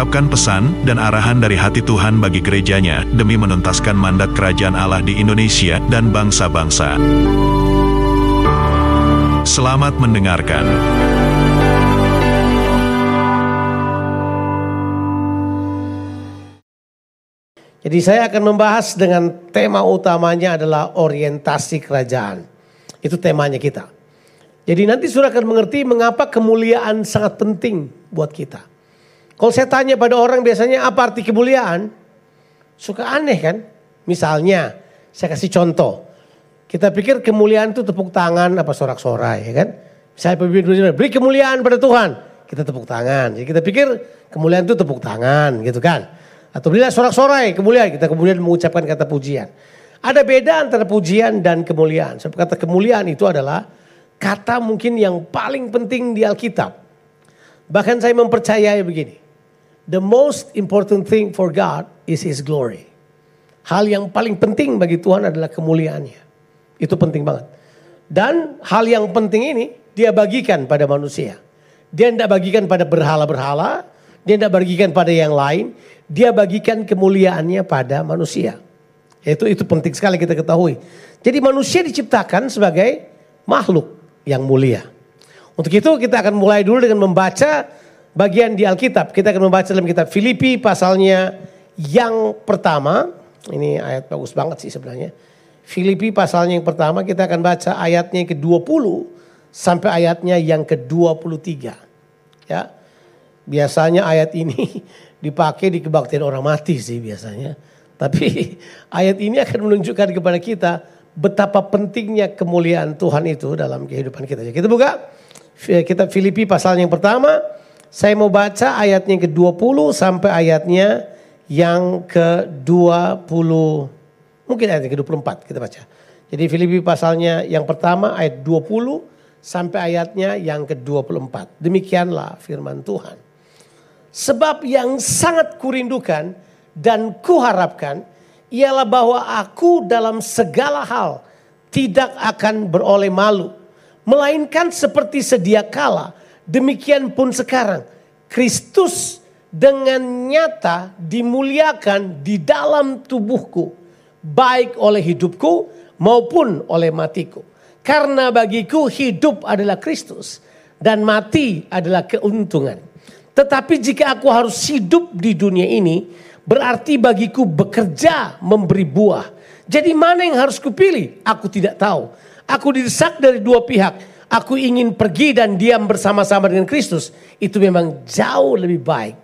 mengungkapkan pesan dan arahan dari hati Tuhan bagi gerejanya demi menuntaskan mandat kerajaan Allah di Indonesia dan bangsa-bangsa. Selamat mendengarkan. Jadi saya akan membahas dengan tema utamanya adalah orientasi kerajaan. Itu temanya kita. Jadi nanti sudah akan mengerti mengapa kemuliaan sangat penting buat kita. Kalau saya tanya pada orang biasanya apa arti kemuliaan? Suka aneh kan? Misalnya, saya kasih contoh. Kita pikir kemuliaan itu tepuk tangan apa sorak-sorai ya kan? Saya pemimpin beri kemuliaan pada Tuhan. Kita tepuk tangan. Jadi kita pikir kemuliaan itu tepuk tangan gitu kan. Atau berilah sorak-sorai kemuliaan. Kita kemudian mengucapkan kata pujian. Ada beda antara pujian dan kemuliaan. Sebab kata kemuliaan itu adalah kata mungkin yang paling penting di Alkitab. Bahkan saya mempercayai begini the most important thing for God is His glory. Hal yang paling penting bagi Tuhan adalah kemuliaannya. Itu penting banget. Dan hal yang penting ini dia bagikan pada manusia. Dia tidak bagikan pada berhala-berhala. Dia tidak bagikan pada yang lain. Dia bagikan kemuliaannya pada manusia. Itu itu penting sekali kita ketahui. Jadi manusia diciptakan sebagai makhluk yang mulia. Untuk itu kita akan mulai dulu dengan membaca bagian di Alkitab. Kita akan membaca dalam kitab Filipi pasalnya yang pertama. Ini ayat bagus banget sih sebenarnya. Filipi pasalnya yang pertama kita akan baca ayatnya yang ke-20 sampai ayatnya yang ke-23. Ya. Biasanya ayat ini dipakai di kebaktian orang mati sih biasanya. Tapi ayat ini akan menunjukkan kepada kita betapa pentingnya kemuliaan Tuhan itu dalam kehidupan kita. Kita buka kitab Filipi pasalnya yang pertama saya mau baca ayatnya yang ke-20 sampai ayatnya yang ke-20. Mungkin ayat yang ke-24 kita baca. Jadi Filipi pasalnya yang pertama ayat 20 sampai ayatnya yang ke-24. Demikianlah firman Tuhan. Sebab yang sangat kurindukan dan kuharapkan ialah bahwa aku dalam segala hal tidak akan beroleh malu. Melainkan seperti sedia kala Demikian pun sekarang Kristus dengan nyata dimuliakan di dalam tubuhku baik oleh hidupku maupun oleh matiku. Karena bagiku hidup adalah Kristus dan mati adalah keuntungan. Tetapi jika aku harus hidup di dunia ini berarti bagiku bekerja memberi buah. Jadi mana yang harus kupilih? Aku tidak tahu. Aku didesak dari dua pihak aku ingin pergi dan diam bersama-sama dengan Kristus, itu memang jauh lebih baik.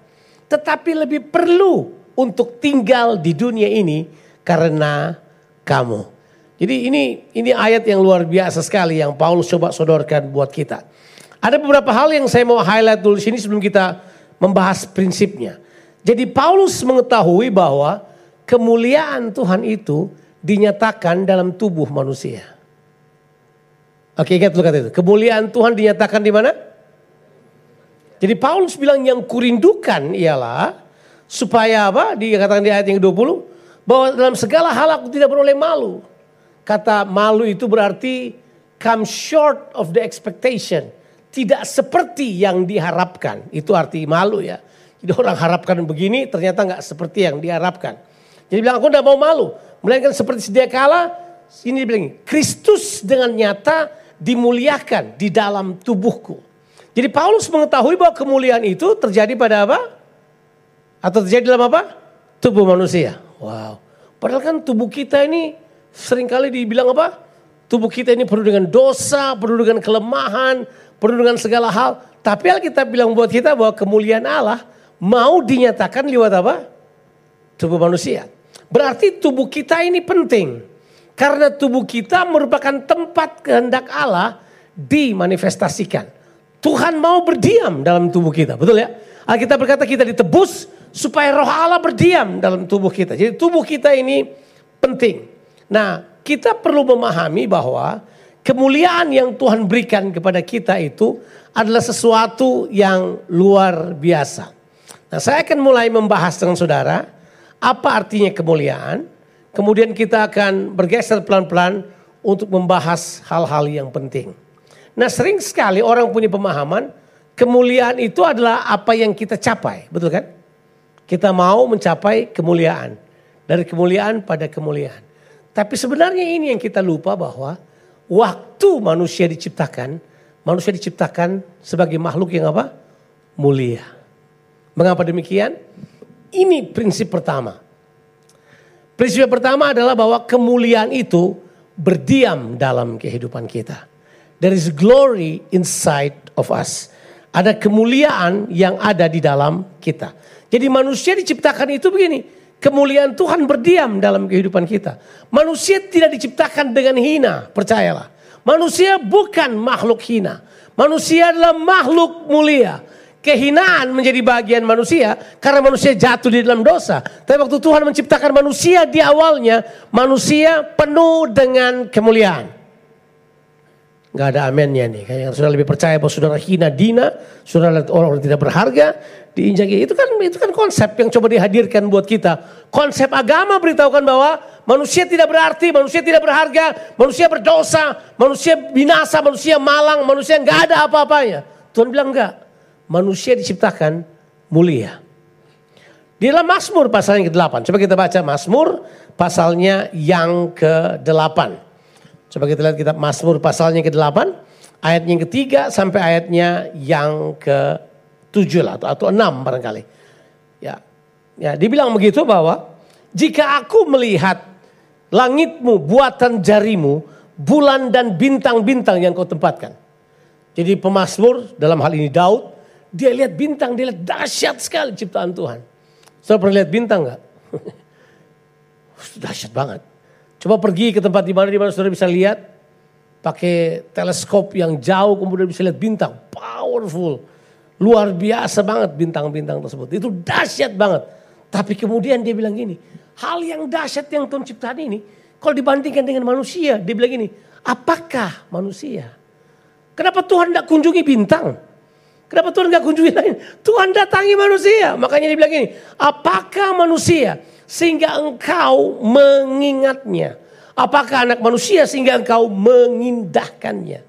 Tetapi lebih perlu untuk tinggal di dunia ini karena kamu. Jadi ini ini ayat yang luar biasa sekali yang Paulus coba sodorkan buat kita. Ada beberapa hal yang saya mau highlight dulu sini sebelum kita membahas prinsipnya. Jadi Paulus mengetahui bahwa kemuliaan Tuhan itu dinyatakan dalam tubuh manusia. Oke ingat dulu kata itu. Kemuliaan Tuhan dinyatakan di mana? Jadi Paulus bilang yang kurindukan ialah supaya apa? Dikatakan di ayat yang 20 bahwa dalam segala hal aku tidak beroleh malu. Kata malu itu berarti come short of the expectation. Tidak seperti yang diharapkan. Itu arti malu ya. Jadi orang harapkan begini ternyata nggak seperti yang diharapkan. Jadi bilang aku tidak mau malu. Melainkan seperti sedia kala. Ini bilang Kristus dengan nyata dimuliakan di dalam tubuhku. Jadi Paulus mengetahui bahwa kemuliaan itu terjadi pada apa? Atau terjadi dalam apa? Tubuh manusia. Wow. Padahal kan tubuh kita ini sering kali dibilang apa? Tubuh kita ini penuh dengan dosa, penuh dengan kelemahan, penuh dengan segala hal. Tapi Alkitab bilang buat kita bahwa kemuliaan Allah mau dinyatakan lewat apa? Tubuh manusia. Berarti tubuh kita ini penting. Karena tubuh kita merupakan tempat kehendak Allah dimanifestasikan. Tuhan mau berdiam dalam tubuh kita, betul ya? Alkitab berkata kita ditebus supaya roh Allah berdiam dalam tubuh kita. Jadi tubuh kita ini penting. Nah, kita perlu memahami bahwa kemuliaan yang Tuhan berikan kepada kita itu adalah sesuatu yang luar biasa. Nah, saya akan mulai membahas dengan saudara apa artinya kemuliaan. Kemudian kita akan bergeser pelan-pelan untuk membahas hal-hal yang penting. Nah, sering sekali orang punya pemahaman kemuliaan itu adalah apa yang kita capai, betul kan? Kita mau mencapai kemuliaan. Dari kemuliaan pada kemuliaan. Tapi sebenarnya ini yang kita lupa bahwa waktu manusia diciptakan, manusia diciptakan sebagai makhluk yang apa? Mulia. Mengapa demikian? Ini prinsip pertama. Prinsip pertama adalah bahwa kemuliaan itu berdiam dalam kehidupan kita. There is glory inside of us. Ada kemuliaan yang ada di dalam kita. Jadi manusia diciptakan itu begini. Kemuliaan Tuhan berdiam dalam kehidupan kita. Manusia tidak diciptakan dengan hina, percayalah. Manusia bukan makhluk hina. Manusia adalah makhluk mulia. Kehinaan menjadi bagian manusia karena manusia jatuh di dalam dosa. Tapi waktu Tuhan menciptakan manusia di awalnya, manusia penuh dengan kemuliaan. Gak ada amennya nih. Kayak sudah lebih percaya bahwa saudara hina dina, saudara orang-orang tidak berharga, diinjak itu kan itu kan konsep yang coba dihadirkan buat kita. Konsep agama beritahukan bahwa manusia tidak berarti, manusia tidak berharga, manusia berdosa, manusia binasa, manusia malang, manusia nggak ada apa-apanya. Tuhan bilang enggak. Manusia diciptakan mulia. Di dalam Mazmur pasal yang ke-8. Coba kita baca Mazmur pasalnya yang ke-8. Coba kita lihat kitab Mazmur pasalnya ke-8, ayatnya yang ketiga sampai ayatnya yang ke-7 lah atau, atau 6 barangkali. Ya. Ya, dibilang begitu bahwa jika aku melihat langitmu buatan jarimu, bulan dan bintang-bintang yang kau tempatkan. Jadi pemazmur dalam hal ini Daud, dia lihat bintang, dia lihat dahsyat sekali ciptaan Tuhan. Saudara pernah lihat bintang nggak? dahsyat banget. Coba pergi ke tempat di mana di mana saudara bisa lihat pakai teleskop yang jauh kemudian bisa lihat bintang, powerful. Luar biasa banget bintang-bintang tersebut. Itu dahsyat banget. Tapi kemudian dia bilang gini, hal yang dahsyat yang Tuhan ciptakan ini, kalau dibandingkan dengan manusia, dia bilang gini, apakah manusia? Kenapa Tuhan tidak kunjungi bintang? Kenapa Tuhan tidak kunjungi lain? Tuhan datangi manusia. Makanya dia bilang gini, apakah manusia sehingga engkau mengingatnya. Apakah anak manusia sehingga engkau mengindahkannya.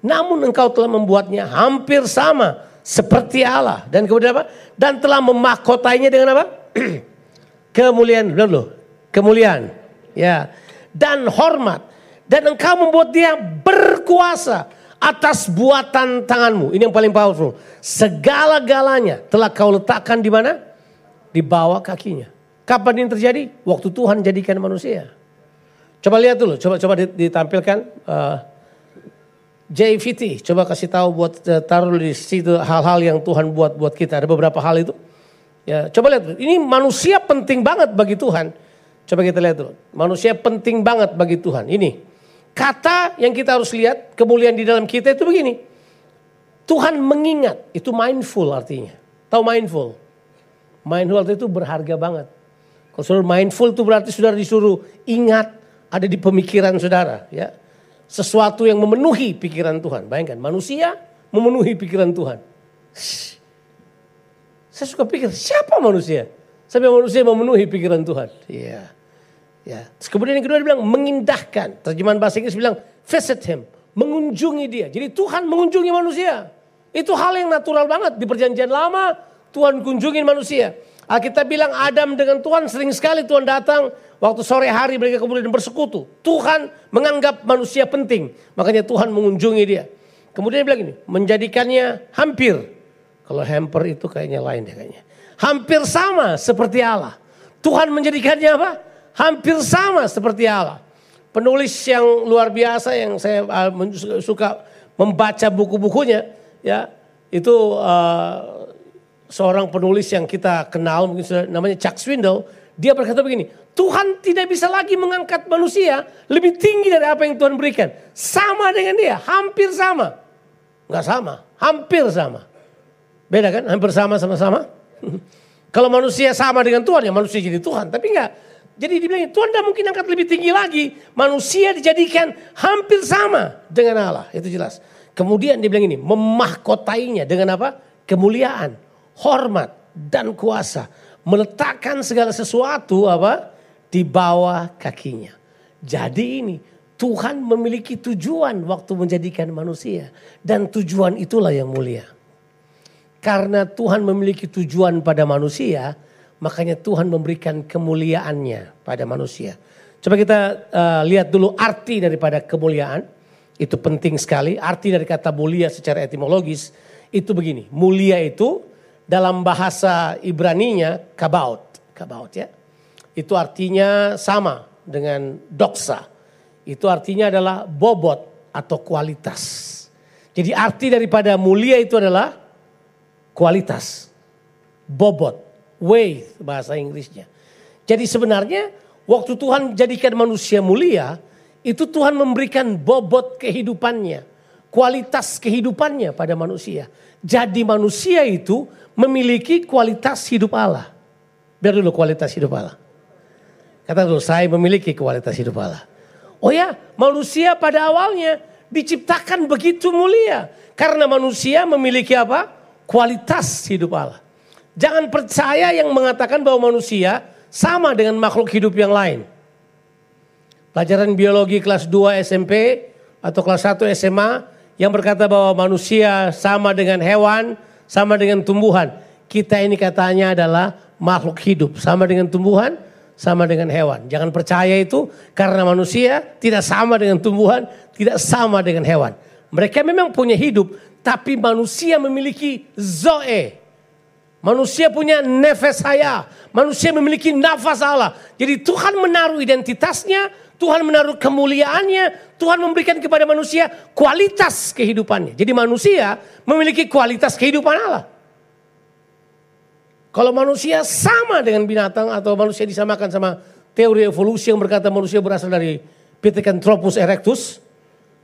Namun engkau telah membuatnya hampir sama seperti Allah. Dan kemudian apa? Dan telah memahkotainya dengan apa? kemuliaan. Belum loh. Kemuliaan. Ya. Dan hormat. Dan engkau membuat dia berkuasa atas buatan tanganmu. Ini yang paling powerful. Segala-galanya telah kau letakkan di mana? Di bawah kakinya. Kapan ini terjadi? Waktu Tuhan jadikan manusia. Coba lihat dulu, coba coba ditampilkan uh, JVT. Coba kasih tahu buat uh, taruh di situ hal-hal yang Tuhan buat buat kita. Ada beberapa hal itu. Ya, coba lihat. Ini manusia penting banget bagi Tuhan. Coba kita lihat dulu. Manusia penting banget bagi Tuhan. Ini kata yang kita harus lihat kemuliaan di dalam kita itu begini. Tuhan mengingat, itu mindful artinya. Tahu mindful? Mindful itu berharga banget. Kalau saudara mindful itu berarti saudara disuruh ingat ada di pemikiran saudara. ya Sesuatu yang memenuhi pikiran Tuhan. Bayangkan manusia memenuhi pikiran Tuhan. Saya suka pikir siapa manusia? Sampai manusia memenuhi pikiran Tuhan. Iya. Ya. Terus kemudian yang kedua dia bilang mengindahkan. Terjemahan bahasa Inggris bilang visit him. Mengunjungi dia. Jadi Tuhan mengunjungi manusia. Itu hal yang natural banget. Di perjanjian lama Tuhan kunjungin manusia. Alkitab bilang Adam dengan Tuhan sering sekali Tuhan datang waktu sore hari mereka kemudian bersekutu. Tuhan menganggap manusia penting, makanya Tuhan mengunjungi dia. Kemudian dia bilang ini, menjadikannya hampir. Kalau hamper itu kayaknya lain deh kayaknya. Hampir sama seperti Allah. Tuhan menjadikannya apa? Hampir sama seperti Allah. Penulis yang luar biasa yang saya uh, suka membaca buku-bukunya ya itu uh, seorang penulis yang kita kenal mungkin namanya Chuck Swindoll, dia berkata begini, Tuhan tidak bisa lagi mengangkat manusia lebih tinggi dari apa yang Tuhan berikan. Sama dengan dia, hampir sama. Enggak sama, hampir sama. Beda kan? Hampir sama sama-sama. Kalau manusia sama dengan Tuhan ya manusia jadi Tuhan, tapi enggak. Jadi dibilang Tuhan tidak mungkin angkat lebih tinggi lagi. Manusia dijadikan hampir sama dengan Allah. Itu jelas. Kemudian dia bilang ini, memahkotainya dengan apa? Kemuliaan, hormat, dan kuasa. Meletakkan segala sesuatu apa? Di bawah kakinya. Jadi ini Tuhan memiliki tujuan waktu menjadikan manusia. Dan tujuan itulah yang mulia. Karena Tuhan memiliki tujuan pada manusia, makanya Tuhan memberikan kemuliaannya pada manusia. Coba kita uh, lihat dulu arti daripada kemuliaan. Itu penting sekali. Arti dari kata mulia secara etimologis itu begini. Mulia itu dalam bahasa Ibraninya kabaut. Kabaut ya. Itu artinya sama dengan doksa. Itu artinya adalah bobot atau kualitas. Jadi arti daripada mulia itu adalah kualitas. Bobot, weight bahasa Inggrisnya. Jadi sebenarnya waktu Tuhan jadikan manusia mulia, itu Tuhan memberikan bobot kehidupannya, kualitas kehidupannya pada manusia. Jadi manusia itu memiliki kualitas hidup Allah. Biar dulu kualitas hidup Allah. Kata dulu, saya memiliki kualitas hidup Allah. Oh ya, manusia pada awalnya diciptakan begitu mulia. Karena manusia memiliki apa? Kualitas hidup Allah. Jangan percaya yang mengatakan bahwa manusia sama dengan makhluk hidup yang lain pelajaran biologi kelas 2 SMP atau kelas 1 SMA yang berkata bahwa manusia sama dengan hewan, sama dengan tumbuhan. Kita ini katanya adalah makhluk hidup, sama dengan tumbuhan, sama dengan hewan. Jangan percaya itu karena manusia tidak sama dengan tumbuhan, tidak sama dengan hewan. Mereka memang punya hidup, tapi manusia memiliki zoe. Manusia punya nefes saya. Manusia memiliki nafas Allah. Jadi Tuhan menaruh identitasnya Tuhan menaruh kemuliaannya, Tuhan memberikan kepada manusia kualitas kehidupannya. Jadi manusia memiliki kualitas kehidupan Allah. Kalau manusia sama dengan binatang atau manusia disamakan sama teori evolusi yang berkata manusia berasal dari Pithecanthropus erectus,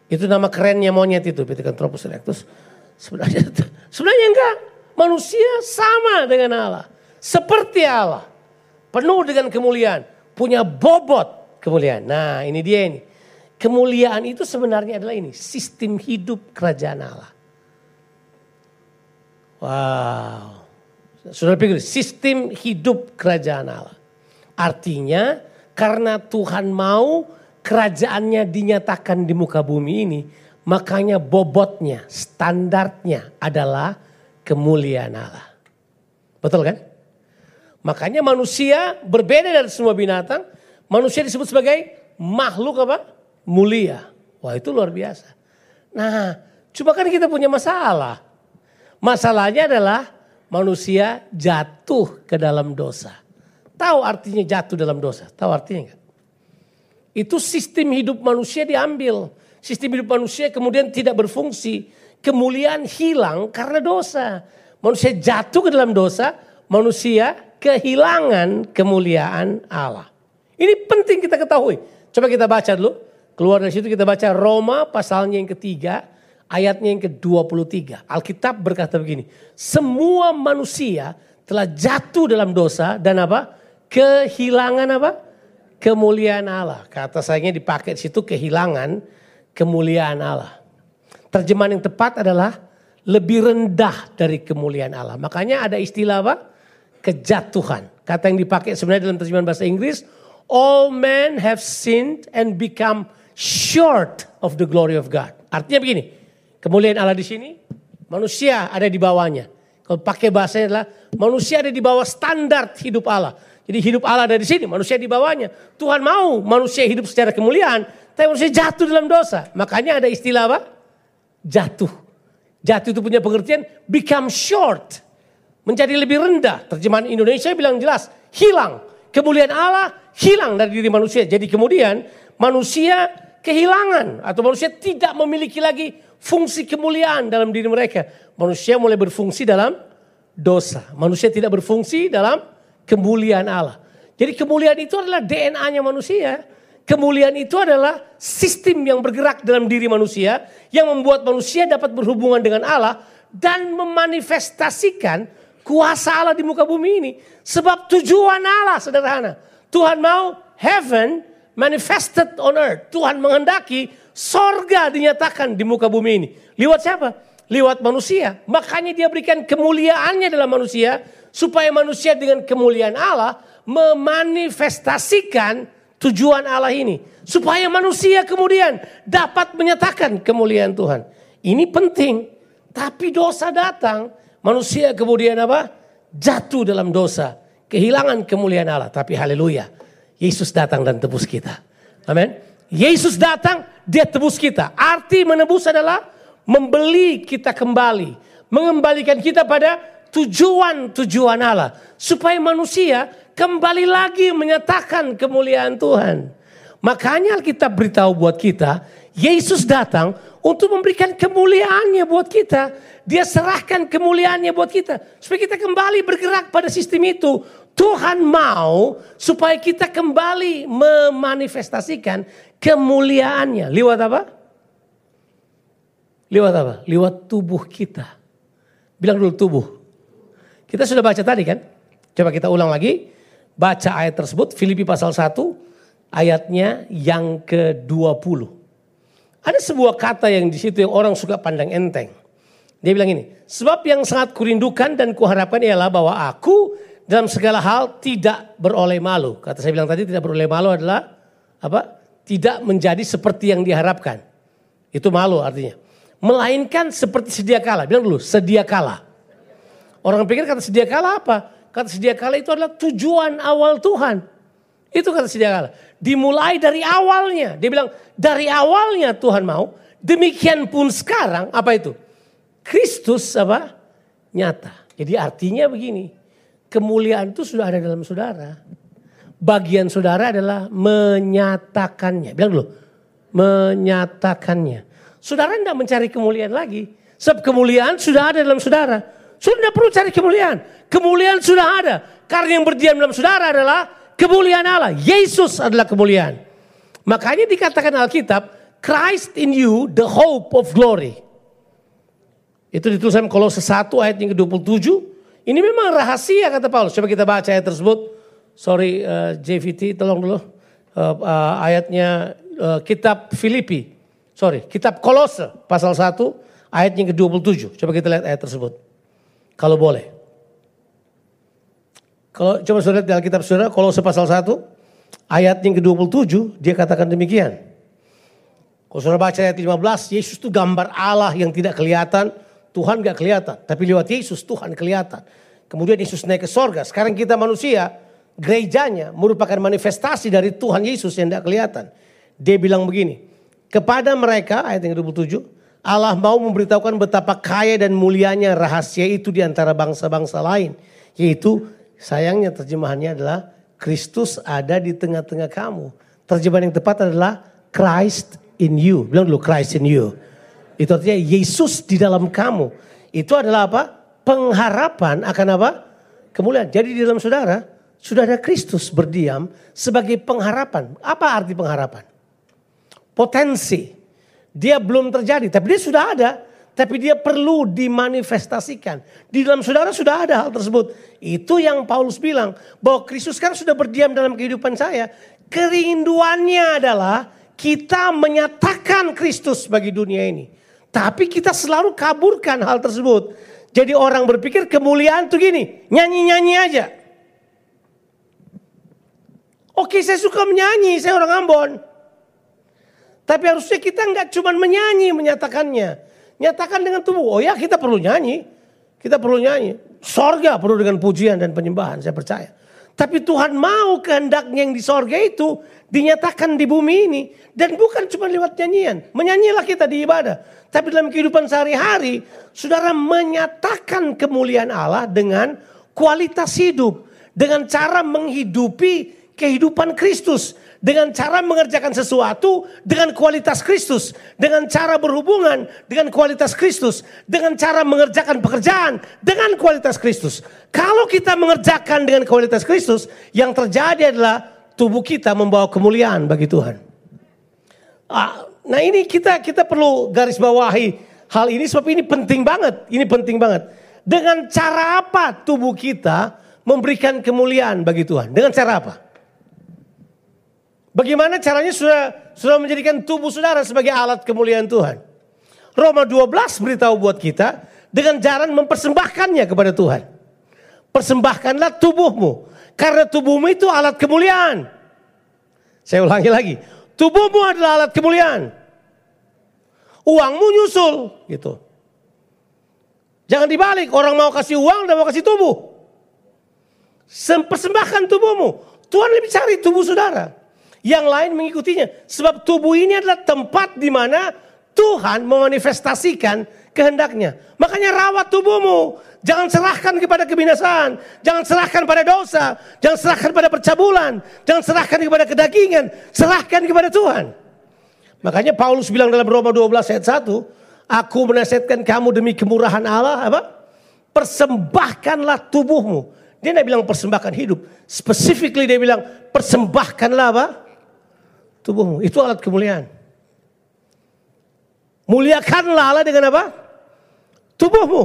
itu nama kerennya monyet itu Pithecanthropus erectus. Sebenarnya sebenarnya enggak. Manusia sama dengan Allah. Seperti Allah. Penuh dengan kemuliaan. Punya bobot kemuliaan. Nah ini dia ini. Kemuliaan itu sebenarnya adalah ini. Sistem hidup kerajaan Allah. Wow. Sudah pikir sistem hidup kerajaan Allah. Artinya karena Tuhan mau kerajaannya dinyatakan di muka bumi ini. Makanya bobotnya, standarnya adalah kemuliaan Allah. Betul kan? Makanya manusia berbeda dari semua binatang. Manusia disebut sebagai makhluk apa? Mulia. Wah itu luar biasa. Nah, cuma kan kita punya masalah. Masalahnya adalah manusia jatuh ke dalam dosa. Tahu artinya jatuh dalam dosa? Tahu artinya enggak? Itu sistem hidup manusia diambil. Sistem hidup manusia kemudian tidak berfungsi. Kemuliaan hilang karena dosa. Manusia jatuh ke dalam dosa, manusia kehilangan kemuliaan Allah. Ini penting kita ketahui. Coba kita baca dulu. Keluar dari situ kita baca Roma pasalnya yang ketiga, ayatnya yang ke-23. Alkitab berkata begini, semua manusia telah jatuh dalam dosa dan apa? Kehilangan apa? Kemuliaan Allah. Kata sayangnya dipakai di situ kehilangan kemuliaan Allah. Terjemahan yang tepat adalah lebih rendah dari kemuliaan Allah. Makanya ada istilah apa? Kejatuhan. Kata yang dipakai sebenarnya dalam terjemahan bahasa Inggris, all men have sinned and become short of the glory of God. Artinya begini, kemuliaan Allah di sini, manusia ada di bawahnya. Kalau pakai bahasanya adalah manusia ada di bawah standar hidup Allah. Jadi hidup Allah ada di sini, manusia di bawahnya. Tuhan mau manusia hidup secara kemuliaan, tapi manusia jatuh dalam dosa. Makanya ada istilah apa? Jatuh. Jatuh itu punya pengertian become short. Menjadi lebih rendah. Terjemahan Indonesia bilang jelas, hilang. Kemuliaan Allah hilang dari diri manusia. Jadi kemudian manusia kehilangan atau manusia tidak memiliki lagi fungsi kemuliaan dalam diri mereka. Manusia mulai berfungsi dalam dosa. Manusia tidak berfungsi dalam kemuliaan Allah. Jadi kemuliaan itu adalah DNA-nya manusia. Kemuliaan itu adalah sistem yang bergerak dalam diri manusia yang membuat manusia dapat berhubungan dengan Allah dan memanifestasikan kuasa Allah di muka bumi ini. Sebab tujuan Allah sederhana. Tuhan mau heaven manifested on earth. Tuhan menghendaki sorga dinyatakan di muka bumi ini. Lewat siapa? Lewat manusia. Makanya dia berikan kemuliaannya dalam manusia. Supaya manusia dengan kemuliaan Allah memanifestasikan tujuan Allah ini. Supaya manusia kemudian dapat menyatakan kemuliaan Tuhan. Ini penting. Tapi dosa datang. Manusia kemudian apa? Jatuh dalam dosa. Kehilangan kemuliaan Allah. Tapi haleluya. Yesus datang dan tebus kita. Amin. Yesus datang, dia tebus kita. Arti menebus adalah membeli kita kembali. Mengembalikan kita pada tujuan-tujuan Allah. Supaya manusia kembali lagi menyatakan kemuliaan Tuhan. Makanya kita beritahu buat kita, Yesus datang untuk memberikan kemuliaannya buat kita. Dia serahkan kemuliaannya buat kita. Supaya kita kembali bergerak pada sistem itu. Tuhan mau supaya kita kembali memanifestasikan kemuliaannya. Lewat apa? Lewat apa? Lewat tubuh kita. Bilang dulu tubuh. Kita sudah baca tadi kan? Coba kita ulang lagi. Baca ayat tersebut, Filipi pasal 1, ayatnya yang ke-20. Ada sebuah kata yang di situ yang orang suka pandang enteng. Dia bilang ini, sebab yang sangat kurindukan dan kuharapkan ialah bahwa aku dalam segala hal tidak beroleh malu. Kata saya bilang tadi tidak beroleh malu adalah apa? Tidak menjadi seperti yang diharapkan. Itu malu artinya. Melainkan seperti sedia kala. Bilang dulu, sedia kala. Orang pikir kata sedia kala apa? Kata sedia kala itu adalah tujuan awal Tuhan. Itu kata sedia kala. Dimulai dari awalnya. Dia bilang dari awalnya Tuhan mau. Demikian pun sekarang apa itu? Kristus apa? Nyata. Jadi artinya begini. Kemuliaan itu sudah ada dalam saudara. Bagian saudara adalah menyatakannya. Bilang dulu. Menyatakannya. Saudara tidak mencari kemuliaan lagi. Sebab kemuliaan sudah ada dalam saudara. Sudah tidak perlu cari kemuliaan. Kemuliaan sudah ada. Karena yang berdiam dalam saudara adalah kemuliaan Allah. Yesus adalah kemuliaan. Makanya dikatakan Alkitab, Christ in you the hope of glory. Itu dituliskan Kolose 1 ayat yang ke-27. Ini memang rahasia kata Paulus. Coba kita baca ayat tersebut. Sorry uh, JVT tolong dulu. Uh, uh, ayatnya uh, kitab Filipi. Sorry, kitab Kolose pasal 1 ayat yang ke-27. Coba kita lihat ayat tersebut. Kalau boleh. Kalau coba saudara di Alkitab saudara, kalau pasal 1, ayat yang ke-27, dia katakan demikian. Kalau saudara baca ayat 15, Yesus itu gambar Allah yang tidak kelihatan, Tuhan gak kelihatan. Tapi lewat Yesus Tuhan kelihatan. Kemudian Yesus naik ke sorga. Sekarang kita manusia, gerejanya merupakan manifestasi dari Tuhan Yesus yang tidak kelihatan. Dia bilang begini, kepada mereka, ayat yang ke-27, Allah mau memberitahukan betapa kaya dan mulianya rahasia itu di antara bangsa-bangsa lain. Yaitu Sayangnya terjemahannya adalah Kristus ada di tengah-tengah kamu. Terjemahan yang tepat adalah Christ in you. Bilang dulu Christ in you. Itu artinya Yesus di dalam kamu. Itu adalah apa? Pengharapan akan apa? Kemuliaan. Jadi di dalam saudara sudah ada Kristus berdiam sebagai pengharapan. Apa arti pengharapan? Potensi. Dia belum terjadi tapi dia sudah ada. Tapi dia perlu dimanifestasikan. Di dalam saudara sudah ada hal tersebut. Itu yang Paulus bilang. Bahwa Kristus sekarang sudah berdiam dalam kehidupan saya. Kerinduannya adalah kita menyatakan Kristus bagi dunia ini. Tapi kita selalu kaburkan hal tersebut. Jadi orang berpikir kemuliaan tuh gini. Nyanyi-nyanyi aja. Oke saya suka menyanyi, saya orang Ambon. Tapi harusnya kita nggak cuma menyanyi menyatakannya. Nyatakan dengan tubuh. Oh ya kita perlu nyanyi. Kita perlu nyanyi. Sorga perlu dengan pujian dan penyembahan saya percaya. Tapi Tuhan mau kehendaknya yang di sorga itu dinyatakan di bumi ini. Dan bukan cuma lewat nyanyian. Menyanyilah kita di ibadah. Tapi dalam kehidupan sehari-hari. Saudara menyatakan kemuliaan Allah dengan kualitas hidup. Dengan cara menghidupi kehidupan Kristus dengan cara mengerjakan sesuatu dengan kualitas Kristus, dengan cara berhubungan dengan kualitas Kristus, dengan cara mengerjakan pekerjaan dengan kualitas Kristus. Kalau kita mengerjakan dengan kualitas Kristus, yang terjadi adalah tubuh kita membawa kemuliaan bagi Tuhan. Ah, nah ini kita kita perlu garis bawahi hal ini sebab ini penting banget, ini penting banget. Dengan cara apa tubuh kita memberikan kemuliaan bagi Tuhan? Dengan cara apa? Bagaimana caranya sudah sudah menjadikan tubuh saudara sebagai alat kemuliaan Tuhan. Roma 12 beritahu buat kita dengan jalan mempersembahkannya kepada Tuhan. Persembahkanlah tubuhmu karena tubuhmu itu alat kemuliaan. Saya ulangi lagi, tubuhmu adalah alat kemuliaan. Uangmu nyusul gitu. Jangan dibalik, orang mau kasih uang dan mau kasih tubuh. Persembahkan tubuhmu. Tuhan lebih cari tubuh saudara. Yang lain mengikutinya. Sebab tubuh ini adalah tempat di mana Tuhan memanifestasikan kehendaknya. Makanya rawat tubuhmu. Jangan serahkan kepada kebinasaan. Jangan serahkan pada dosa. Jangan serahkan pada percabulan. Jangan serahkan kepada kedagingan. Serahkan kepada Tuhan. Makanya Paulus bilang dalam Roma 12 ayat 1. Aku menasihatkan kamu demi kemurahan Allah. Apa? Persembahkanlah tubuhmu dia tidak bilang persembahkan hidup. Specifically dia bilang persembahkanlah apa? Tubuhmu. Itu alat kemuliaan. Muliakanlah Allah dengan apa? Tubuhmu.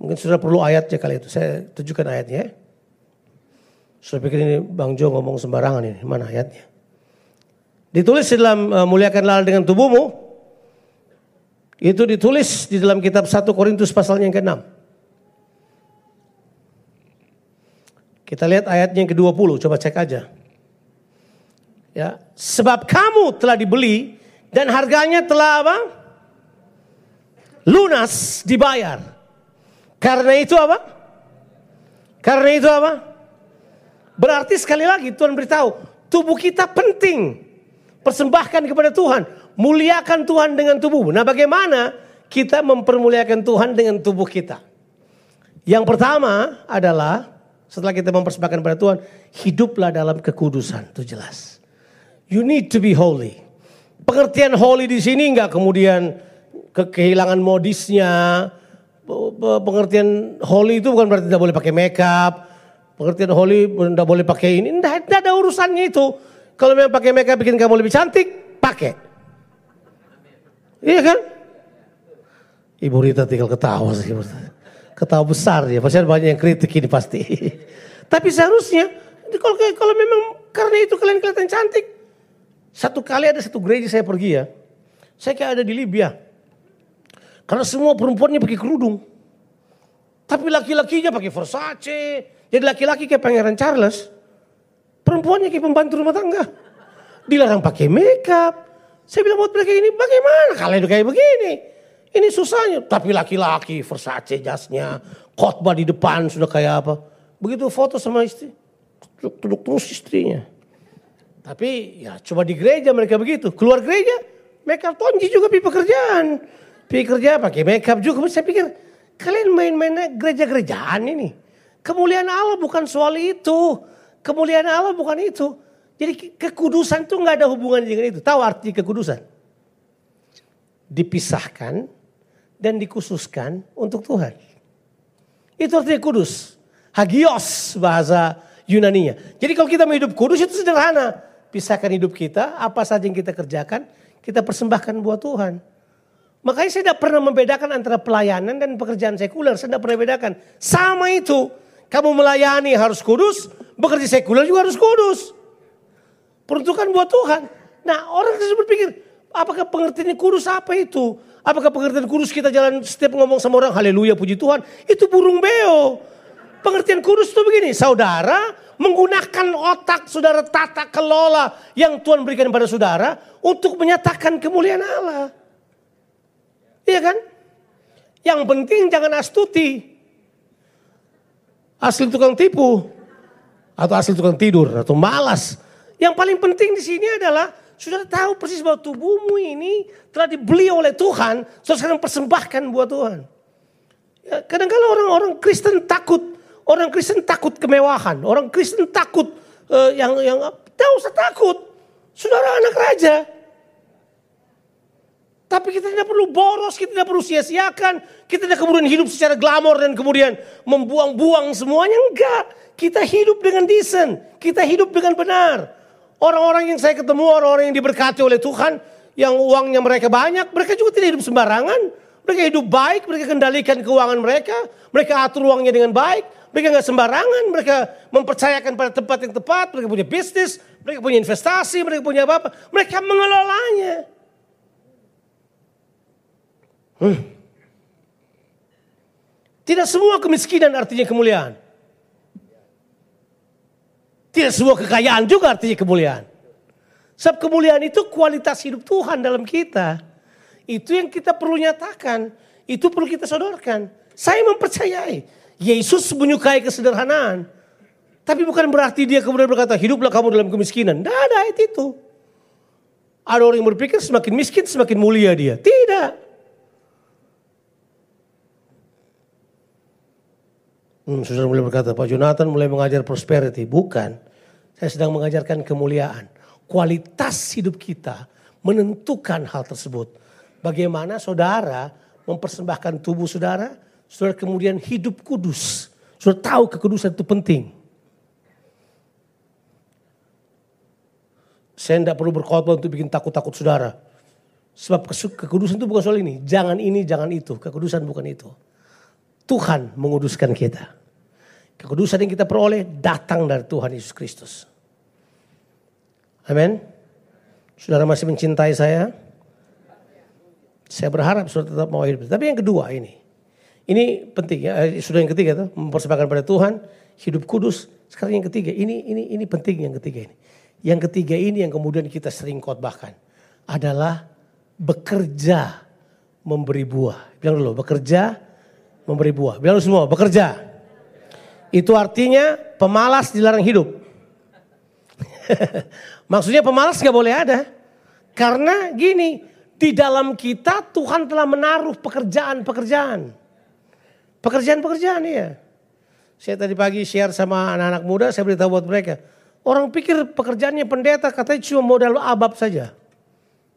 Mungkin sudah perlu ayatnya kali itu. Saya tunjukkan ayatnya. Ya. Saya pikir ini Bang Jo ngomong sembarangan ini. Mana ayatnya? Ditulis di dalam uh, muliakanlah Allah dengan tubuhmu. Itu ditulis di dalam kitab 1 Korintus pasalnya yang ke-6. Kita lihat ayatnya yang ke-20, coba cek aja. Ya, sebab kamu telah dibeli dan harganya telah apa? Lunas dibayar. Karena itu apa? Karena itu apa? Berarti sekali lagi Tuhan beritahu, tubuh kita penting. Persembahkan kepada Tuhan, muliakan Tuhan dengan tubuh. Nah, bagaimana kita mempermuliakan Tuhan dengan tubuh kita? Yang pertama adalah setelah kita mempersembahkan pada Tuhan, hiduplah dalam kekudusan, itu jelas. You need to be holy. Pengertian holy di sini enggak kemudian ke kehilangan modisnya. Pengertian holy itu bukan berarti tidak boleh pakai makeup. Pengertian holy tidak boleh pakai ini. Tidak, ada urusannya itu. Kalau memang pakai makeup bikin kamu lebih cantik, pakai. Iya kan? Ibu Rita tinggal ketawa sih ketawa besar ya. Pasti ada banyak yang kritik ini pasti. Tapi seharusnya kalau memang karena itu kalian kelihatan cantik. Satu kali ada satu gereja saya pergi ya. Saya kayak ada di Libya. Karena semua perempuannya pakai kerudung. Tapi laki-lakinya pakai Versace. Jadi laki-laki kayak Pangeran Charles. Perempuannya kayak pembantu rumah tangga. Dilarang pakai makeup. Saya bilang buat mereka ini bagaimana kalian kayak begini. Ini susahnya. Tapi laki-laki Versace jasnya, khotbah di depan sudah kayak apa. Begitu foto sama istri, duduk terus istrinya. Tapi ya coba di gereja mereka begitu. Keluar gereja, makeup tonji juga pi pekerjaan. Pi kerja pakai makeup juga. Saya pikir kalian main-main gereja-gerejaan ini. Kemuliaan Allah bukan soal itu. Kemuliaan Allah bukan itu. Jadi kekudusan itu nggak ada hubungan dengan itu. Tahu arti kekudusan? Dipisahkan dan dikhususkan untuk Tuhan. Itu artinya kudus. Hagios bahasa Yunaninya. Jadi kalau kita hidup kudus itu sederhana. Pisahkan hidup kita, apa saja yang kita kerjakan, kita persembahkan buat Tuhan. Makanya saya tidak pernah membedakan antara pelayanan dan pekerjaan sekuler. Saya tidak pernah bedakan. Sama itu. Kamu melayani harus kudus, bekerja sekuler juga harus kudus. Peruntukan buat Tuhan. Nah orang tersebut berpikir, apakah pengertiannya kudus apa itu? Apakah pengertian kudus kita jalan setiap ngomong sama orang haleluya puji Tuhan? Itu burung beo. Pengertian kudus itu begini, saudara menggunakan otak saudara tata kelola yang Tuhan berikan pada saudara untuk menyatakan kemuliaan Allah. Iya kan? Yang penting jangan astuti. Asli tukang tipu. Atau asli tukang tidur atau malas. Yang paling penting di sini adalah sudah tahu persis bahwa tubuhmu ini telah dibeli oleh Tuhan. Saudara sekarang persembahkan buat Tuhan. Ya, kadang-kadang orang-orang Kristen takut. Orang Kristen takut kemewahan. Orang Kristen takut uh, yang yang tidak usah takut. Saudara anak raja. Tapi kita tidak perlu boros, kita tidak perlu sia-siakan. Kita tidak kemudian hidup secara glamor dan kemudian membuang-buang semuanya. Enggak. Kita hidup dengan decent. Kita hidup dengan benar. Orang-orang yang saya ketemu, orang-orang yang diberkati oleh Tuhan, yang uangnya mereka banyak, mereka juga tidak hidup sembarangan. Mereka hidup baik, mereka kendalikan keuangan mereka, mereka atur uangnya dengan baik, Mereka nggak sembarangan, mereka mempercayakan pada tempat yang tepat, mereka punya bisnis, mereka punya investasi, mereka punya apa-apa. Mereka mengelolanya. Hmm. Tidak semua kemiskinan artinya kemuliaan. Tidak semua kekayaan juga artinya kemuliaan. Sebab kemuliaan itu kualitas hidup Tuhan dalam kita. Itu yang kita perlu nyatakan. Itu perlu kita sodorkan. Saya mempercayai. Yesus menyukai kesederhanaan. Tapi bukan berarti dia kemudian berkata, hiduplah kamu dalam kemiskinan. Tidak ada ayat itu. Ada orang yang berpikir semakin miskin semakin mulia dia. Tidak. Hmm, saudara mulai berkata, Pak Jonathan mulai mengajar prosperity. Bukan. Saya sedang mengajarkan kemuliaan. Kualitas hidup kita menentukan hal tersebut. Bagaimana saudara mempersembahkan tubuh saudara, saudara kemudian hidup kudus. Saudara tahu kekudusan itu penting. Saya tidak perlu berkhotbah untuk bikin takut-takut saudara. Sebab kekudusan itu bukan soal ini. Jangan ini, jangan itu. Kekudusan bukan itu. Tuhan menguduskan kita. Kekudusan yang kita peroleh datang dari Tuhan Yesus Kristus. Amin. Saudara masih mencintai saya? Saya berharap saudara tetap mau hidup. Tapi yang kedua ini. Ini penting ya. Eh, sudah yang ketiga tuh. Mempersembahkan pada Tuhan. Hidup kudus. Sekarang yang ketiga. Ini ini ini penting yang ketiga ini. Yang ketiga ini yang kemudian kita sering khotbahkan. Adalah bekerja memberi buah. Bilang dulu. Bekerja memberi buah. Bilang dulu semua. Bekerja itu artinya pemalas dilarang hidup. Maksudnya pemalas nggak boleh ada. Karena gini, di dalam kita Tuhan telah menaruh pekerjaan-pekerjaan. Pekerjaan-pekerjaan ya. Saya tadi pagi share sama anak-anak muda, saya beritahu buat mereka. Orang pikir pekerjaannya pendeta katanya cuma modal abab saja.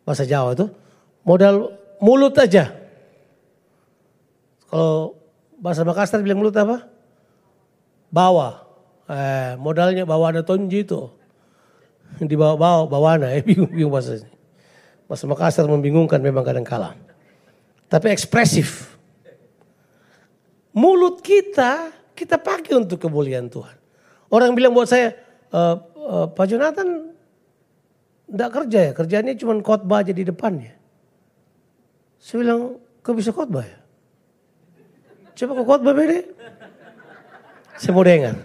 Bahasa Jawa itu. Modal mulut aja. Kalau bahasa Makassar bilang mulut apa? bawa. Eh, modalnya bawa ada tonji itu. Di bawah bawa eh bingung-bingung bahasa Bahasa Makassar membingungkan memang kadang kala. Tapi ekspresif. Mulut kita, kita pakai untuk kemuliaan Tuhan. Orang bilang buat saya, e, e, Pak Jonathan tidak kerja ya, kerjanya cuma khotbah aja di depannya. Saya bilang, kok bisa khotbah ya? Coba kok khotbah beda. Saya mau dengar.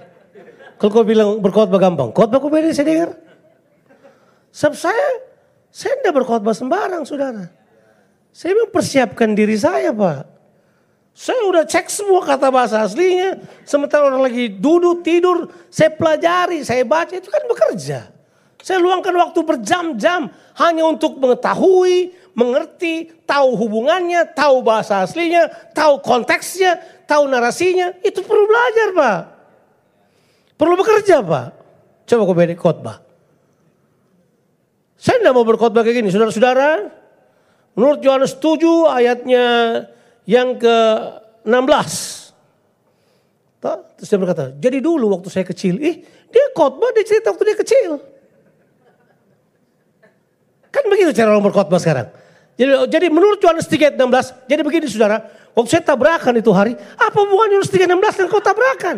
Kalau kau bilang berkhotbah gampang, khotbah kau beda saya dengar. Sebab saya, saya tidak berkhotbah sembarang saudara. Saya mempersiapkan diri saya pak. Saya udah cek semua kata bahasa aslinya. Sementara orang lagi duduk, tidur, saya pelajari, saya baca, itu kan bekerja. Saya luangkan waktu berjam-jam hanya untuk mengetahui, mengerti, tahu hubungannya, tahu bahasa aslinya, tahu konteksnya, tahu narasinya, itu perlu belajar Pak. Perlu bekerja Pak. Coba kau beri khotbah. Saya tidak mau berkhotbah kayak gini, saudara-saudara. Menurut Yohanes 7 ayatnya yang ke-16. Terus dia berkata, jadi dulu waktu saya kecil, ih dia khotbah dia cerita waktu dia kecil. Kan begitu cara orang berkhotbah sekarang. Jadi, jadi menurut Yohanes 3:16, jadi begini saudara, waktu saya tabrakan itu hari, apa hubungan Yohanes 3:16 dan kau tabrakan?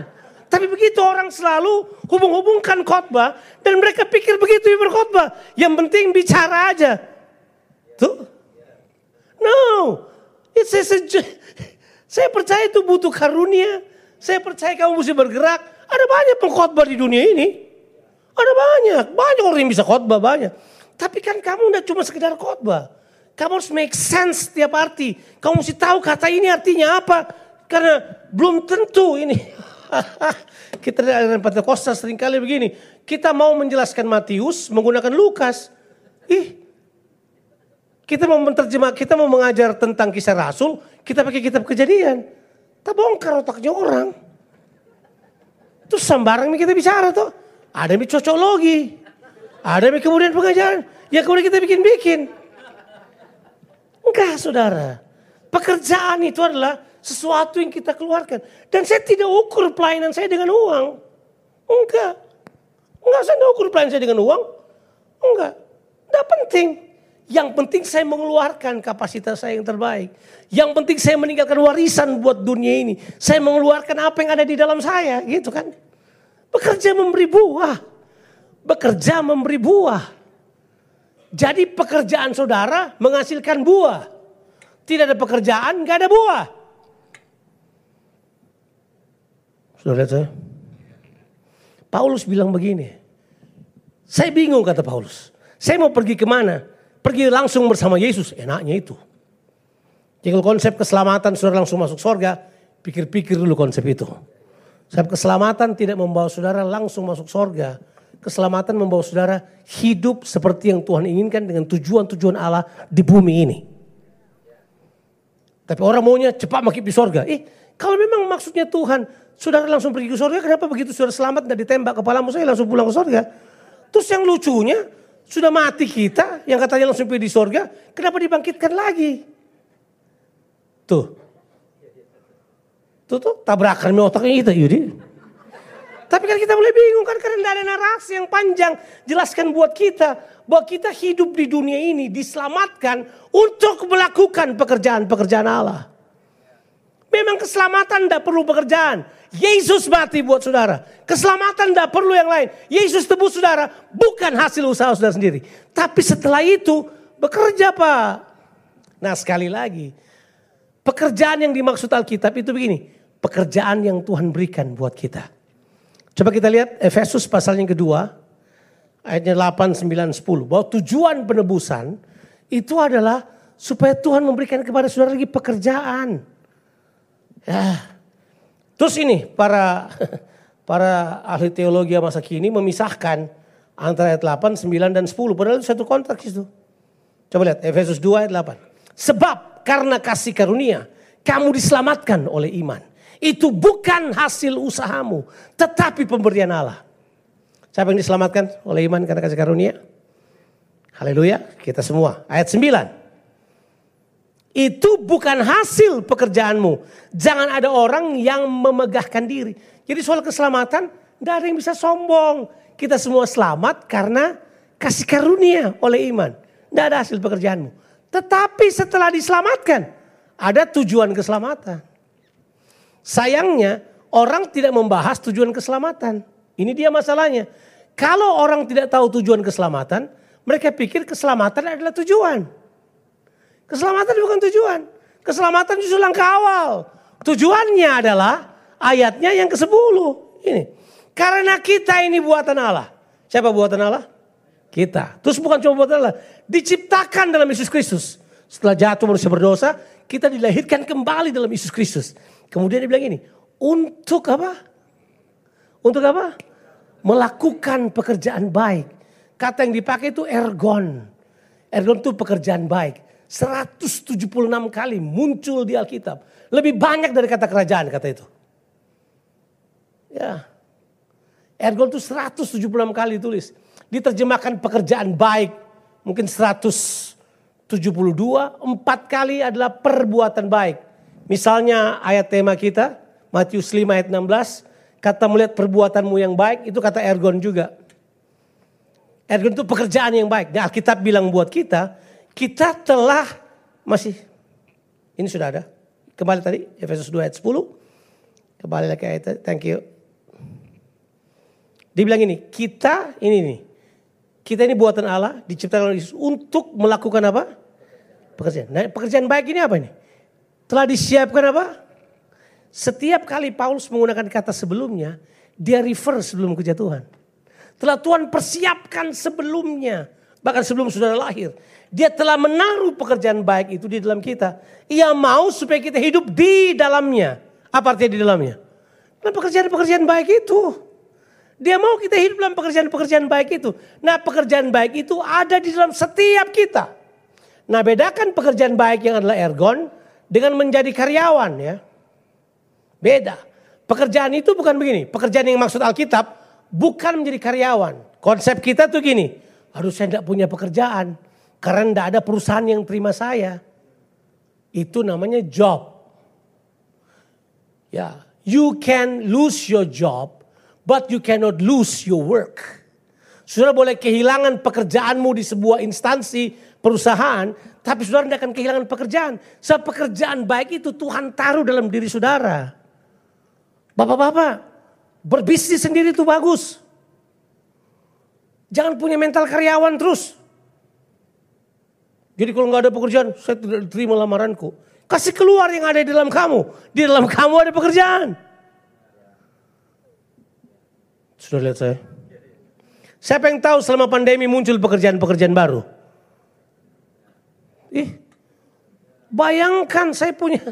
Tapi begitu orang selalu hubung-hubungkan khotbah dan mereka pikir begitu yang berkhotbah. Yang penting bicara aja. Tuh. No. It's a, saya percaya itu butuh karunia. Saya percaya kamu mesti bergerak. Ada banyak pengkhotbah di dunia ini. Ada banyak. Banyak orang yang bisa khotbah banyak. Tapi kan kamu tidak cuma sekedar khotbah. Kamu harus make sense setiap arti. Kamu mesti tahu kata ini artinya apa. Karena belum tentu ini. kita dengan Pentakosta sering kali begini. Kita mau menjelaskan Matius menggunakan Lukas. Ih, kita mau menerjemah, kita mau mengajar tentang kisah Rasul, kita pakai kitab kejadian. Tak bongkar otaknya orang. Itu sembarang kita bicara tuh. Ada yang cocokologi. Ada yang kemudian pengajaran. Ya kemudian kita bikin-bikin. Enggak saudara. Pekerjaan itu adalah sesuatu yang kita keluarkan. Dan saya tidak ukur pelayanan saya dengan uang. Enggak. Enggak saya tidak ukur pelayanan saya dengan uang. Enggak. Enggak penting. Yang penting saya mengeluarkan kapasitas saya yang terbaik. Yang penting saya meninggalkan warisan buat dunia ini. Saya mengeluarkan apa yang ada di dalam saya, gitu kan. Bekerja memberi buah. Bekerja memberi buah. Jadi pekerjaan saudara menghasilkan buah. Tidak ada pekerjaan, gak ada buah. Lihat saya? Paulus bilang begini. Saya bingung kata Paulus. Saya mau pergi ke mana? Pergi langsung bersama Yesus. Enaknya itu. Jadi kalau konsep keselamatan sudah langsung masuk surga, pikir-pikir dulu konsep itu. Sebab keselamatan tidak membawa saudara langsung masuk surga. Keselamatan membawa saudara hidup seperti yang Tuhan inginkan dengan tujuan-tujuan Allah di bumi ini. Tapi orang maunya cepat makin di surga. Eh, kalau memang maksudnya Tuhan, saudara langsung pergi ke surga, kenapa begitu saudara selamat dan ditembak kepalamu saya langsung pulang ke surga? Terus yang lucunya, sudah mati kita, yang katanya langsung pergi di surga, kenapa dibangkitkan lagi? Tuh. Tuh tuh tabrakan otaknya kita Yudi. Tapi kan kita mulai bingung kan karena tidak ada narasi yang panjang jelaskan buat kita bahwa kita hidup di dunia ini diselamatkan untuk melakukan pekerjaan-pekerjaan Allah. Memang keselamatan tidak perlu pekerjaan. Yesus mati buat saudara. Keselamatan tidak perlu yang lain. Yesus tebus saudara bukan hasil usaha saudara sendiri. Tapi setelah itu bekerja pak. Nah sekali lagi Pekerjaan yang dimaksud Alkitab itu begini. Pekerjaan yang Tuhan berikan buat kita. Coba kita lihat Efesus pasal yang kedua. Ayatnya 8, 9, 10. Bahwa tujuan penebusan itu adalah supaya Tuhan memberikan kepada saudara lagi pekerjaan. Ya. Terus ini para para ahli teologi masa kini memisahkan antara ayat 8, 9, dan 10. Padahal itu satu konteks itu. Coba lihat Efesus 2 ayat 8. Sebab karena kasih karunia kamu diselamatkan oleh iman. Itu bukan hasil usahamu, tetapi pemberian Allah. Siapa yang diselamatkan oleh iman karena kasih karunia? Haleluya, kita semua. Ayat 9. Itu bukan hasil pekerjaanmu. Jangan ada orang yang memegahkan diri. Jadi soal keselamatan, tidak ada yang bisa sombong. Kita semua selamat karena kasih karunia oleh iman. Tidak ada hasil pekerjaanmu. Tetapi setelah diselamatkan, ada tujuan keselamatan. Sayangnya orang tidak membahas tujuan keselamatan. Ini dia masalahnya. Kalau orang tidak tahu tujuan keselamatan, mereka pikir keselamatan adalah tujuan. Keselamatan bukan tujuan. Keselamatan justru langkah awal. Tujuannya adalah ayatnya yang ke-10. Ini. Karena kita ini buatan Allah. Siapa buatan Allah? Kita. Terus bukan cuma buat Allah. Diciptakan dalam Yesus Kristus. Setelah jatuh manusia berdosa, kita dilahirkan kembali dalam Yesus Kristus. Kemudian dia bilang ini, untuk apa? Untuk apa? Melakukan pekerjaan baik. Kata yang dipakai itu ergon. Ergon itu pekerjaan baik. 176 kali muncul di Alkitab. Lebih banyak dari kata kerajaan kata itu. Ya. Ergon itu 176 kali tulis diterjemahkan pekerjaan baik mungkin 172, empat kali adalah perbuatan baik. Misalnya ayat tema kita, Matius 5 ayat 16, kata melihat perbuatanmu yang baik, itu kata ergon juga. Ergon itu pekerjaan yang baik. Nah, Alkitab bilang buat kita, kita telah masih, ini sudah ada. Kembali tadi, Efesus 2 ayat 10. Kembali lagi ayat, thank you. Dibilang ini, kita, ini nih, kita ini buatan Allah, diciptakan oleh Yesus untuk melakukan apa? Pekerjaan. Nah, pekerjaan baik ini apa ini? Telah disiapkan apa? Setiap kali Paulus menggunakan kata sebelumnya, dia refer sebelum kejatuhan. Telah Tuhan persiapkan sebelumnya, bahkan sebelum saudara lahir. Dia telah menaruh pekerjaan baik itu di dalam kita. Ia mau supaya kita hidup di dalamnya. Apa artinya di dalamnya? Nah pekerjaan-pekerjaan baik itu. Dia mau kita hidup dalam pekerjaan-pekerjaan baik itu. Nah pekerjaan baik itu ada di dalam setiap kita. Nah bedakan pekerjaan baik yang adalah ergon dengan menjadi karyawan ya. Beda. Pekerjaan itu bukan begini. Pekerjaan yang maksud Alkitab bukan menjadi karyawan. Konsep kita tuh gini. Harus saya tidak punya pekerjaan. Karena tidak ada perusahaan yang terima saya. Itu namanya job. Ya, you can lose your job But you cannot lose your work. Saudara boleh kehilangan pekerjaanmu di sebuah instansi, perusahaan, tapi saudara tidak akan kehilangan pekerjaan. Sebab pekerjaan baik itu Tuhan taruh dalam diri saudara. Bapak-bapak, berbisnis sendiri itu bagus. Jangan punya mental karyawan terus. Jadi kalau nggak ada pekerjaan, saya tidak terima lamaranku. Kasih keluar yang ada di dalam kamu. Di dalam kamu ada pekerjaan. Sudah lihat saya? Siapa yang tahu selama pandemi muncul pekerjaan-pekerjaan baru? Ih, bayangkan saya punya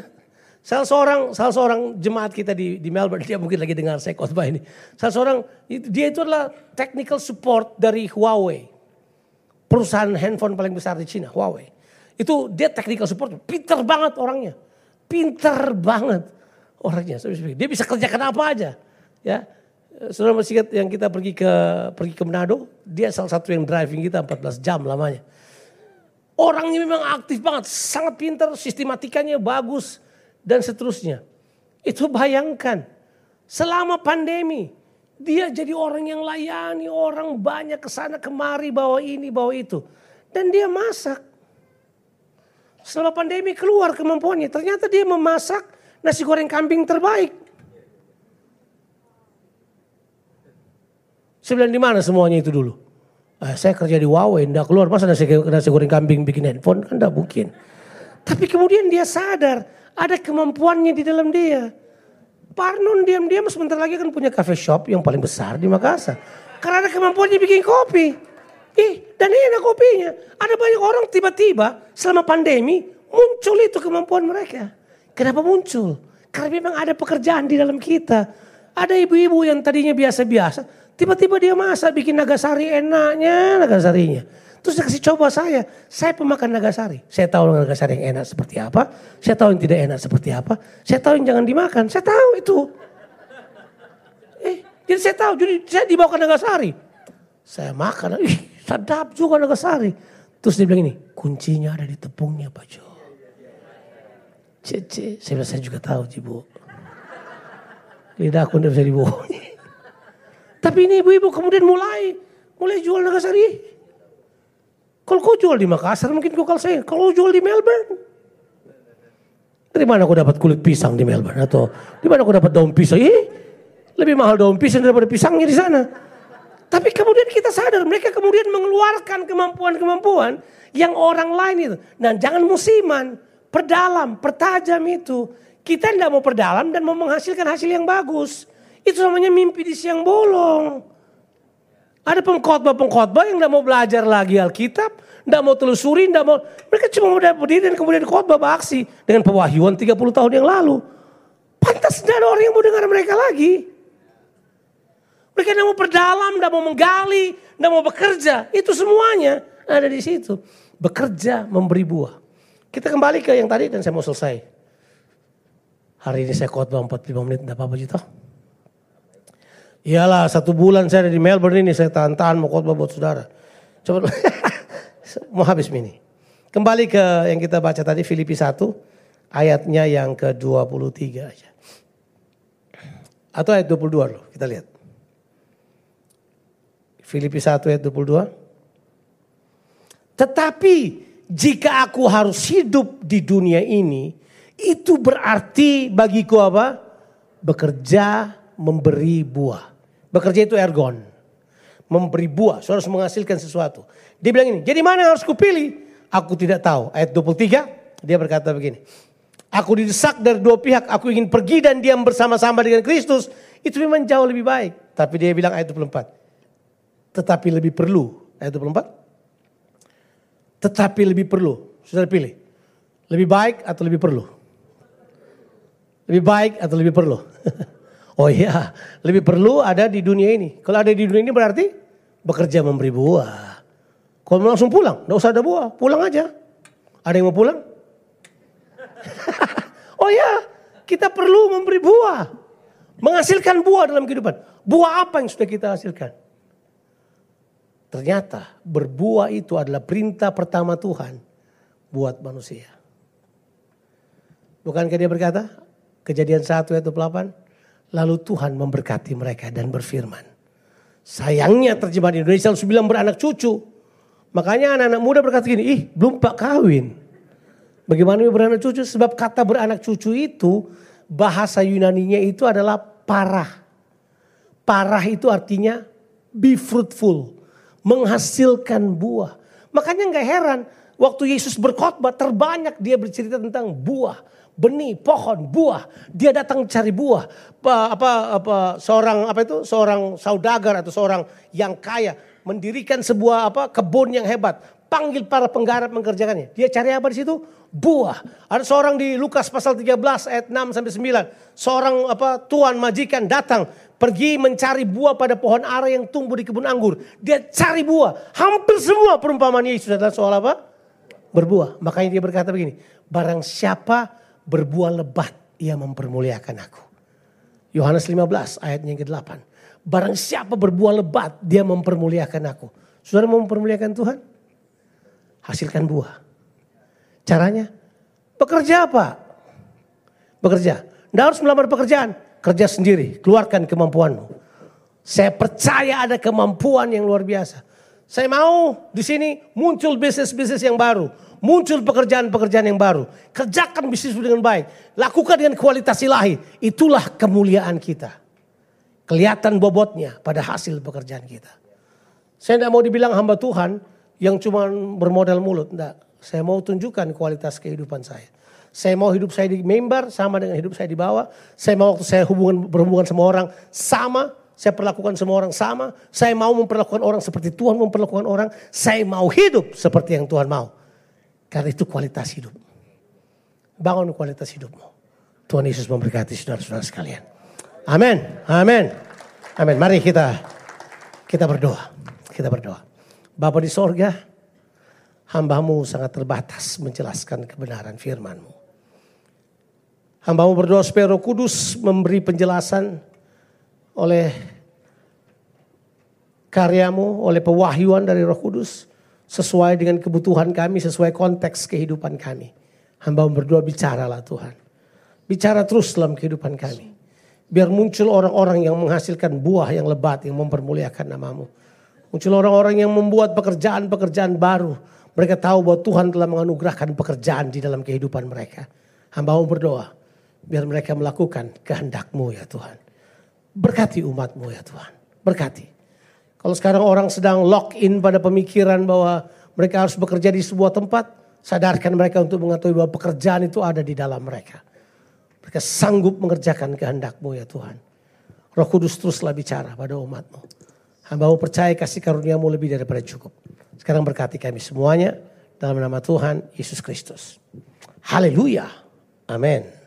salah seorang salah seorang jemaat kita di di Melbourne dia mungkin lagi dengar saya khotbah ini. Salah seorang dia itu adalah technical support dari Huawei. Perusahaan handphone paling besar di Cina, Huawei. Itu dia technical support, pinter banget orangnya. Pinter banget orangnya. Dia bisa kerjakan apa aja. Ya, Saudara masih ingat yang kita pergi ke pergi ke Manado, dia salah satu yang driving kita 14 jam lamanya. Orangnya memang aktif banget, sangat pintar, sistematikanya bagus dan seterusnya. Itu bayangkan, selama pandemi dia jadi orang yang layani orang banyak ke sana kemari bawa ini bawa itu. Dan dia masak. Selama pandemi keluar kemampuannya, ternyata dia memasak nasi goreng kambing terbaik. Saya bilang di mana semuanya itu dulu? Eh, saya kerja di Huawei, enggak keluar. Masa nasi, nasi goreng kambing bikin handphone? Kan enggak mungkin. Tapi kemudian dia sadar ada kemampuannya di dalam dia. Parnon diam-diam sebentar lagi kan punya cafe shop yang paling besar di Makassar. Karena ada kemampuannya bikin kopi. Ih, dan enak kopinya. Ada banyak orang tiba-tiba selama pandemi muncul itu kemampuan mereka. Kenapa muncul? Karena memang ada pekerjaan di dalam kita. Ada ibu-ibu yang tadinya biasa-biasa, Tiba-tiba dia masak bikin nagasari enaknya nagasarinya. Terus dia kasih coba saya. Saya pemakan nagasari. Saya tahu nagasari yang enak seperti apa. Saya tahu yang tidak enak seperti apa. Saya tahu yang jangan dimakan. Saya tahu itu. Eh, jadi saya tahu. Jadi saya dibawa ke nagasari. Saya makan. Ih, sedap juga nagasari. Terus dia bilang ini. Kuncinya ada di tepungnya Pak Jo. Cece, saya, saya juga tahu Cibu. Lidahku tidak bisa dibohongi. Tapi ini ibu-ibu kemudian mulai mulai jual Nagasari. Kalau kau jual di Makassar mungkin kau saya. Kalau jual di Melbourne. Dari mana kau dapat kulit pisang di Melbourne? Atau di mana kau dapat daun pisang? Ih, lebih mahal daun pisang daripada pisangnya di sana. Tapi kemudian kita sadar mereka kemudian mengeluarkan kemampuan-kemampuan yang orang lain itu. Dan jangan musiman, perdalam, pertajam itu. Kita tidak mau perdalam dan mau menghasilkan hasil yang bagus. Itu namanya mimpi di siang bolong. Ada pengkhotbah-pengkhotbah yang tidak mau belajar lagi Alkitab, tidak mau telusuri, tidak mau. Mereka cuma mau berdiri dan kemudian khotbah beraksi dengan pewahyuan 30 tahun yang lalu. Pantas tidak ada orang yang mau dengar mereka lagi. Mereka tidak mau perdalam, tidak mau menggali, tidak mau bekerja. Itu semuanya ada di situ. Bekerja memberi buah. Kita kembali ke yang tadi dan saya mau selesai. Hari ini saya khotbah 45 menit, tidak apa-apa juga. Iyalah satu bulan saya ada di Melbourne ini saya tahan-tahan mau khotbah buat saudara. Coba mau habis ini. Kembali ke yang kita baca tadi Filipi 1 ayatnya yang ke-23 aja. Atau ayat 22 loh, kita lihat. Filipi 1 ayat 22. Tetapi jika aku harus hidup di dunia ini, itu berarti bagiku apa? Bekerja memberi buah. Bekerja itu ergon. Memberi buah, saudara harus menghasilkan sesuatu. Dia bilang ini, jadi mana yang harus kupilih? Aku tidak tahu. Ayat 23, dia berkata begini. Aku didesak dari dua pihak, aku ingin pergi dan diam bersama-sama dengan Kristus. Itu memang jauh lebih baik. Tapi dia bilang ayat 24. Tetapi lebih perlu. Ayat 24. Tetapi lebih perlu. Sudah pilih. Lebih baik atau lebih perlu? Lebih baik atau lebih perlu? Oh iya, lebih perlu ada di dunia ini. Kalau ada di dunia ini berarti bekerja memberi buah. Kalau mau langsung pulang, tidak usah ada buah, pulang aja. Ada yang mau pulang? oh iya, kita perlu memberi buah. Menghasilkan buah dalam kehidupan. Buah apa yang sudah kita hasilkan? Ternyata berbuah itu adalah perintah pertama Tuhan buat manusia. Bukankah dia berkata? Kejadian 1 ayat 28. Lalu Tuhan memberkati mereka dan berfirman. Sayangnya terjemahan Indonesia sudah bilang beranak cucu. Makanya anak-anak muda berkata gini, ih belum pak kawin. Bagaimana beranak cucu? Sebab kata beranak cucu itu bahasa Yunaninya itu adalah parah. Parah itu artinya be fruitful, menghasilkan buah. Makanya nggak heran waktu Yesus berkhotbah terbanyak dia bercerita tentang buah, benih, pohon, buah. Dia datang cari buah. Apa, apa, apa seorang apa itu seorang saudagar atau seorang yang kaya mendirikan sebuah apa kebun yang hebat. Panggil para penggarap mengerjakannya. Dia cari apa di situ? Buah. Ada seorang di Lukas pasal 13 ayat 6 sampai 9. Seorang apa tuan majikan datang pergi mencari buah pada pohon ara yang tumbuh di kebun anggur. Dia cari buah. Hampir semua perumpamaan Yesus adalah soal apa? Berbuah. Makanya dia berkata begini. Barang siapa berbuah lebat, ia mempermuliakan aku. Yohanes 15 ayatnya yang ke-8. Barang siapa berbuah lebat, dia mempermuliakan aku. Saudara mau mempermuliakan Tuhan? Hasilkan buah. Caranya? Bekerja apa? Bekerja. Tidak harus melamar pekerjaan. Kerja sendiri. Keluarkan kemampuanmu. Saya percaya ada kemampuan yang luar biasa. Saya mau di sini muncul bisnis-bisnis yang baru. Muncul pekerjaan-pekerjaan yang baru. Kerjakan bisnis dengan baik. Lakukan dengan kualitas ilahi. Itulah kemuliaan kita. Kelihatan bobotnya pada hasil pekerjaan kita. Saya tidak mau dibilang hamba Tuhan yang cuma bermodal mulut. Enggak. Saya mau tunjukkan kualitas kehidupan saya. Saya mau hidup saya di member sama dengan hidup saya di bawah. Saya mau waktu saya hubungan berhubungan sama orang sama. Saya perlakukan semua orang sama. Saya mau memperlakukan orang seperti Tuhan memperlakukan orang. Saya mau hidup seperti yang Tuhan mau. Karena itu kualitas hidup. Bangun kualitas hidupmu. Tuhan Yesus memberkati saudara-saudara sekalian. Amin. Amin. Amin. Mari kita kita berdoa. Kita berdoa. Bapa di sorga, hambamu sangat terbatas menjelaskan kebenaran firmanmu. Hambamu berdoa supaya roh kudus memberi penjelasan oleh karyamu, oleh pewahyuan dari roh kudus. Sesuai dengan kebutuhan kami, sesuai konteks kehidupan kami. Hambamu berdoa bicaralah Tuhan. Bicara terus dalam kehidupan kami. Biar muncul orang-orang yang menghasilkan buah yang lebat, yang mempermuliakan namamu. Muncul orang-orang yang membuat pekerjaan-pekerjaan baru. Mereka tahu bahwa Tuhan telah menganugerahkan pekerjaan di dalam kehidupan mereka. Hamba berdoa. Biar mereka melakukan kehendakmu ya Tuhan. Berkati umatmu ya Tuhan. Berkati. Kalau sekarang orang sedang lock in pada pemikiran bahwa mereka harus bekerja di sebuah tempat. Sadarkan mereka untuk mengetahui bahwa pekerjaan itu ada di dalam mereka. Mereka sanggup mengerjakan kehendakmu ya Tuhan. Roh Kudus teruslah bicara pada umatmu. Hamba percaya kasih karuniamu lebih daripada cukup. Sekarang berkati kami semuanya dalam nama Tuhan Yesus Kristus. Haleluya. Amin.